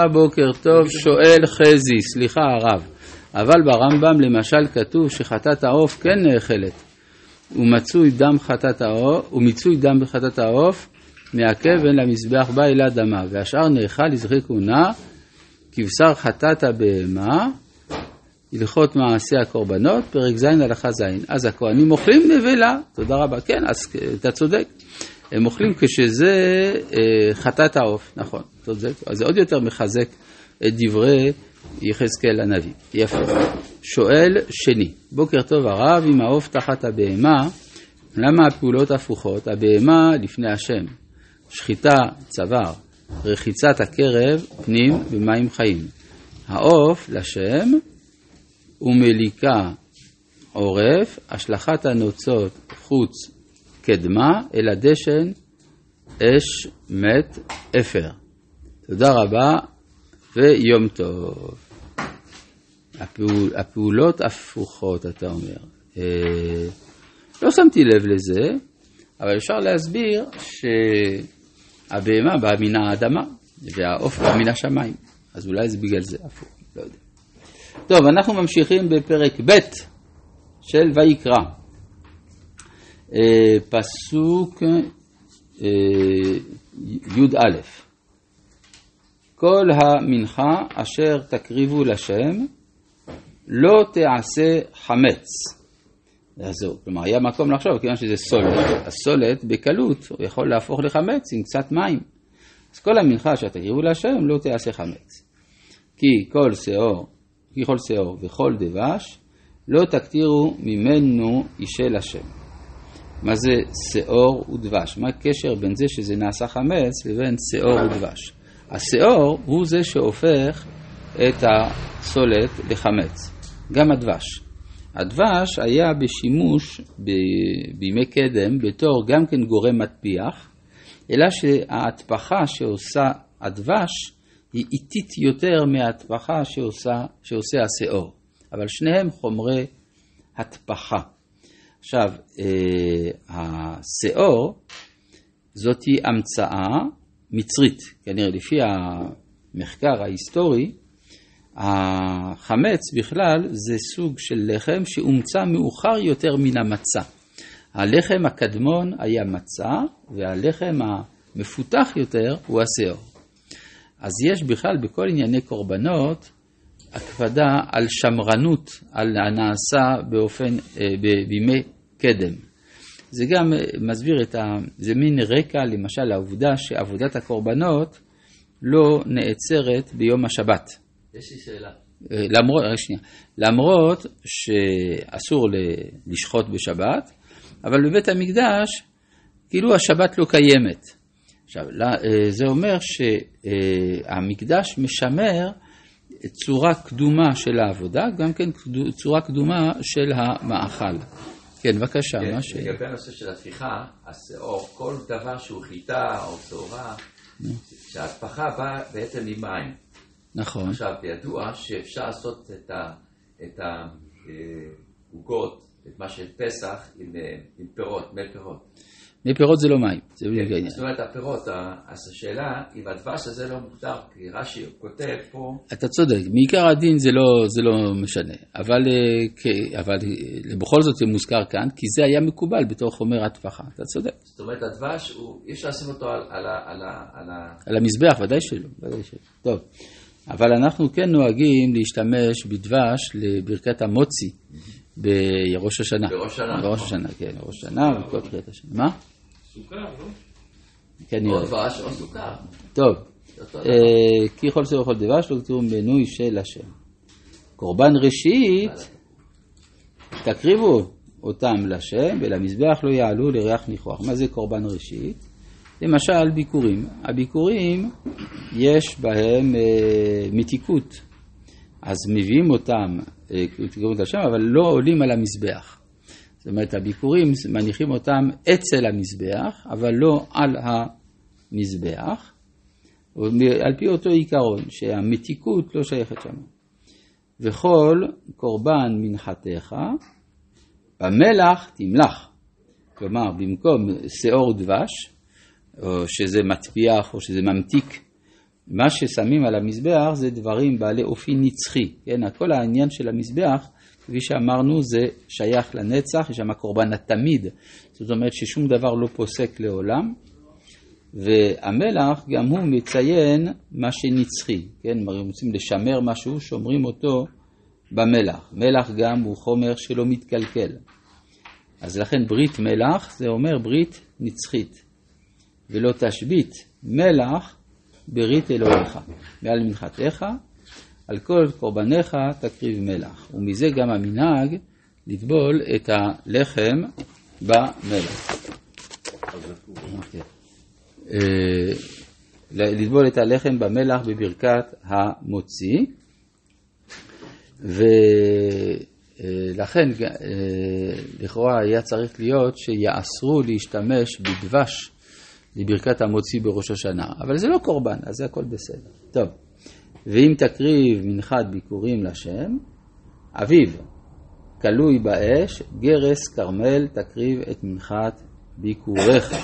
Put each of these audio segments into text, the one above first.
בוקר טוב, שואל חזי, סליחה הרב, אבל ברמב"ם למשל כתוב שחטאת העוף כן נאכלת, ומצוי דם חטאת העוף, ומיצוי דם בחטאת העוף מעכב בין למזבח בא אלא דמה, והשאר נאכל לזכי כהונה, כבשר חטאת הבהמה, הלכות מעשי הקורבנות, פרק ז' הלכה ז'. אז הכהנים אוכלים נבלה, תודה רבה, כן, אז אתה צודק. הם אוכלים כשזה אה, חטאת העוף, נכון. אז זה עוד יותר מחזק את דברי יחזקאל הנביא. יפה. שואל שני, בוקר טוב הרב, אם העוף תחת הבהמה, למה הפעולות הפוכות? הבהמה לפני השם, שחיטה צוואר, רחיצת הקרב פנים במים חיים. העוף לשם ומליקה עורף, השלכת הנוצות חוץ קדמה, אלא דשן אש מת אפר. תודה רבה ויום טוב. הפעול, הפעולות הפוכות, אתה אומר. אה, לא שמתי לב לזה, אבל אפשר להסביר שהבהמה באה מן האדמה והעוף בא מן השמיים. אז אולי זה בגלל זה הפוך, לא יודע. טוב, אנחנו ממשיכים בפרק ב' של ויקרא. אה, פסוק אה, י"א כל המנחה אשר תקריבו לשם לא תעשה חמץ. זהו, כלומר, היה מקום לחשוב, כיוון שזה סולת, הסולת בקלות יכול להפוך לחמץ עם קצת מים. אז כל המנחה אשר תקריבו להשם לא תעשה חמץ. כי כל שאור, כי כל שאור וכל דבש לא תקטירו ממנו אישי לשם. מה זה שאור ודבש? מה הקשר בין זה שזה נעשה חמץ לבין שאור ודבש? השאור הוא זה שהופך את הסולת לחמץ, גם הדבש. הדבש היה בשימוש ב... בימי קדם בתור גם כן גורם מטפיח, אלא שההטפחה שעושה הדבש היא איטית יותר מההטפחה שעושה, שעושה השאור, אבל שניהם חומרי הטפחה. עכשיו, אה, השאור זאתי המצאה מצרית, כנראה לפי המחקר ההיסטורי, החמץ בכלל זה סוג של לחם שהומצא מאוחר יותר מן המצה. הלחם הקדמון היה מצה, והלחם המפותח יותר הוא השאור. אז יש בכלל בכל ענייני קורבנות הקפדה על שמרנות, על הנעשה באופן, אה, בימי קדם. זה גם אה, מסביר את ה... זה מין רקע למשל לעובדה שעבודת הקורבנות לא נעצרת ביום השבת. יש לי שאלה. אה, למרות, שנייה, למרות שאסור לשחוט בשבת, אבל בבית המקדש כאילו השבת לא קיימת. עכשיו, אה, זה אומר שהמקדש משמר צורה קדומה של העבודה, גם כן צורה קדומה של המאכל. כן, בבקשה, כן, מה ש... לגבי הנושא של התפיחה, השאור, כל דבר שהוא חיטה או שעורה, שההטפחה באה בעצם ממים. נכון. עכשיו, ידוע שאפשר לעשות את העוגות, את מה של פסח, עם, אה, עם פירות, מי פירות. מי פירות זה לא מים, זה בדיוק כן, העניין. זאת אומרת, הפירות, אז השאלה, אם הדבש הזה לא מותר, כי רש"י כותב פה... אתה צודק, מעיקר הדין זה לא, זה לא משנה, אבל, אה, אבל אה, בכל זאת זה מוזכר כאן, כי זה היה מקובל בתור חומר הטפחה, אתה צודק. זאת אומרת, הדבש, אי אפשר לשים אותו על, על, על, על, על המזבח, ודאי שלא, ודאי שלא. טוב, אבל אנחנו כן נוהגים להשתמש בדבש לברכת המוצי בראש השנה. בראש השנה, בראש נכון. השנה, כן, בראש השנה וכל תחילת השנה. מה? סוכר, לא? כן, או. דבש או סוכר. טוב. אה, כי כל סדר וכל דבש לא כתוב מנוי של השם. קורבן ראשית, תקריבו אותם לשם, ולמזבח לא יעלו לריח ניחוח. מה זה קורבן ראשית? למשל ביקורים. הביקורים, יש בהם אה, מתיקות. אז מביאים אותם, אה, לשם, אבל לא עולים על המזבח. זאת אומרת, הביקורים, מניחים אותם אצל המזבח, אבל לא על המזבח. על פי אותו עיקרון, שהמתיקות לא שייכת שם. וכל קורבן מנחתך, במלח תמלח. כלומר, במקום שאור דבש, או שזה מטפיח או שזה ממתיק, מה ששמים על המזבח זה דברים בעלי אופי נצחי, כן? כל העניין של המזבח, כפי שאמרנו, זה שייך לנצח, יש שם קורבן התמיד, זאת אומרת ששום דבר לא פוסק לעולם, והמלח גם הוא מציין מה שנצחי, כן? אם רוצים לשמר משהו, שומרים אותו במלח. מלח גם הוא חומר שלא מתקלקל. אז לכן ברית מלח זה אומר ברית נצחית. ולא תשבית מלח ברית אלוהיך. מעל מנחתך, על כל קורבניך תקריב מלח. ומזה גם המנהג לטבול את הלחם במלח. אה, לטבול את הלחם במלח בברכת המוציא. ולכן אה, לכאורה היה צריך להיות שיאסרו להשתמש בדבש לברכת המוציא בראש השנה, אבל זה לא קורבן, אז זה הכל בסדר. טוב, ואם תקריב מנחת ביקורים לשם, אביו, כלוי באש, גרס כרמל תקריב את מנחת ביקוריך.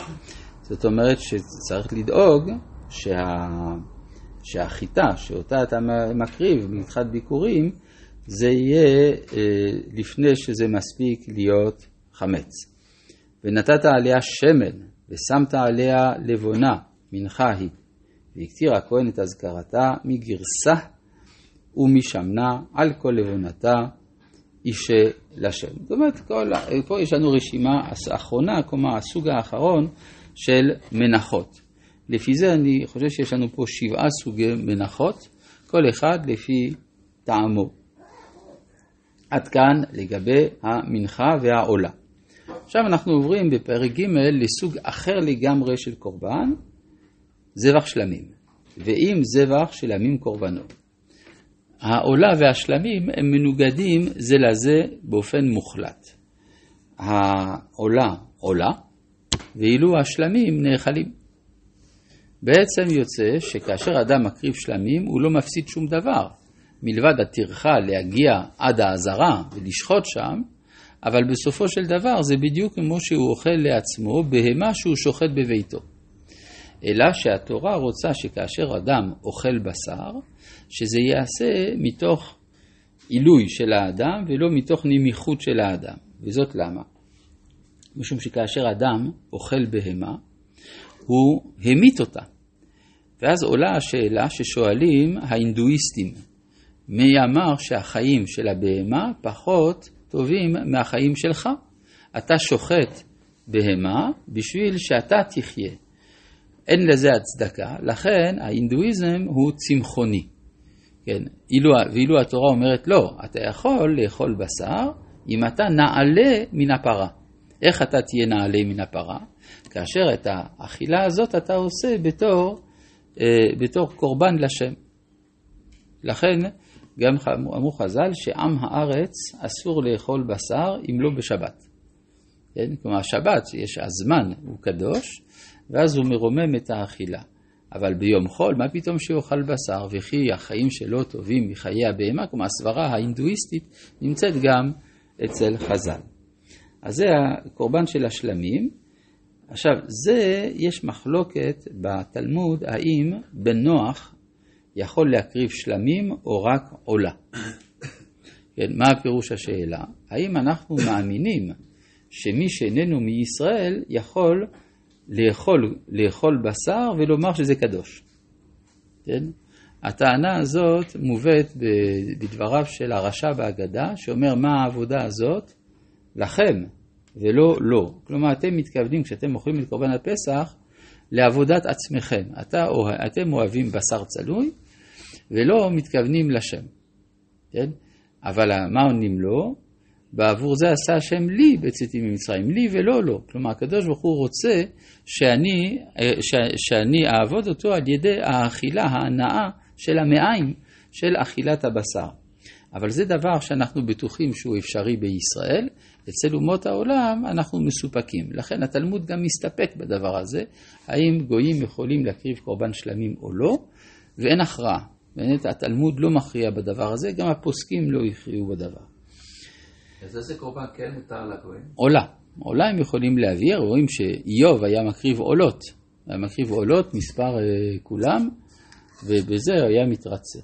זאת אומרת שצריך לדאוג שה... שהחיטה שאותה אתה מקריב במנחת ביקורים, זה יהיה אה, לפני שזה מספיק להיות חמץ. ונתת עליה שמן ושמת עליה לבונה, מנחה היא, והקטיר הכהן את אזכרתה מגרסה ומשמנה על כל לבונתה אישה לשם. זאת אומרת, כל, פה יש לנו רשימה אחרונה, כלומר הסוג האחרון של מנחות. לפי זה אני חושב שיש לנו פה שבעה סוגי מנחות, כל אחד לפי טעמו. עד כאן לגבי המנחה והעולה. עכשיו אנחנו עוברים בפרק ג' לסוג אחר לגמרי של קורבן, זבח שלמים, ואם זבח של עמים קורבנות. העולה והשלמים הם מנוגדים זה לזה באופן מוחלט. העולה עולה, ואילו השלמים נאכלים. בעצם יוצא שכאשר אדם מקריב שלמים הוא לא מפסיד שום דבר, מלבד הטרחה להגיע עד האזהרה ולשחוט שם, אבל בסופו של דבר זה בדיוק כמו שהוא אוכל לעצמו בהמה שהוא שוחט בביתו. אלא שהתורה רוצה שכאשר אדם אוכל בשר, שזה ייעשה מתוך עילוי של האדם ולא מתוך נמיכות של האדם. וזאת למה? משום שכאשר אדם אוכל בהמה, הוא המית אותה. ואז עולה השאלה ששואלים ההינדואיסטים, מי אמר שהחיים של הבהמה פחות טובים מהחיים שלך. אתה שוחט בהמה בשביל שאתה תחיה. אין לזה הצדקה, לכן ההינדואיזם הוא צמחוני. כן, אילו, ואילו התורה אומרת לא, אתה יכול לאכול בשר אם אתה נעלה מן הפרה. איך אתה תהיה נעלה מן הפרה? כאשר את האכילה הזאת אתה עושה בתור, אה, בתור קורבן לשם. לכן גם אמרו חז"ל שעם הארץ אסור לאכול בשר אם לא בשבת. כן? כלומר, השבת, יש הזמן, הוא קדוש, ואז הוא מרומם את האכילה. אבל ביום חול, מה פתאום שיאכל בשר, וכי החיים שלו טובים מחיי הבהמה, כלומר הסברה ההינדואיסטית נמצאת גם אצל חז"ל. אז זה הקורבן של השלמים. עכשיו, זה, יש מחלוקת בתלמוד, האם בנוח יכול להקריב שלמים או רק עולה. כן, מה הפירוש השאלה? האם אנחנו מאמינים שמי שאיננו מישראל יכול לאכול, לאכול בשר ולומר שזה קדוש? כן? הטענה הזאת מובאת בדבריו של הרשע בהגדה, שאומר מה העבודה הזאת? לכם ולא לא. כלומר, אתם מתכוונים, כשאתם אוכלים את קורבן הפסח, לעבודת עצמכם. אתה, אתם אוהבים בשר צלוי ולא מתכוונים לשם. כן? אבל מה עונים לו? בעבור זה עשה השם לי בצאתי ממצרים, לי ולא לו. כלומר, הקדוש ברוך הוא רוצה שאני, ש, שאני אעבוד אותו על ידי האכילה ההנאה של המעיים של אכילת הבשר. אבל זה דבר שאנחנו בטוחים שהוא אפשרי בישראל, אצל אומות העולם אנחנו מסופקים. לכן התלמוד גם מסתפק בדבר הזה, האם גויים יכולים להקריב קורבן שלמים או לא, ואין הכרעה. באמת התלמוד לא מכריע בדבר הזה, גם הפוסקים לא הכריעו בדבר. אז איזה קורבן כן מותר לגויים? עולה. עולה הם יכולים להביא, רואים שאיוב היה מקריב עולות. היה מקריב עולות, מספר uh, כולם, ובזה היה מתרצה.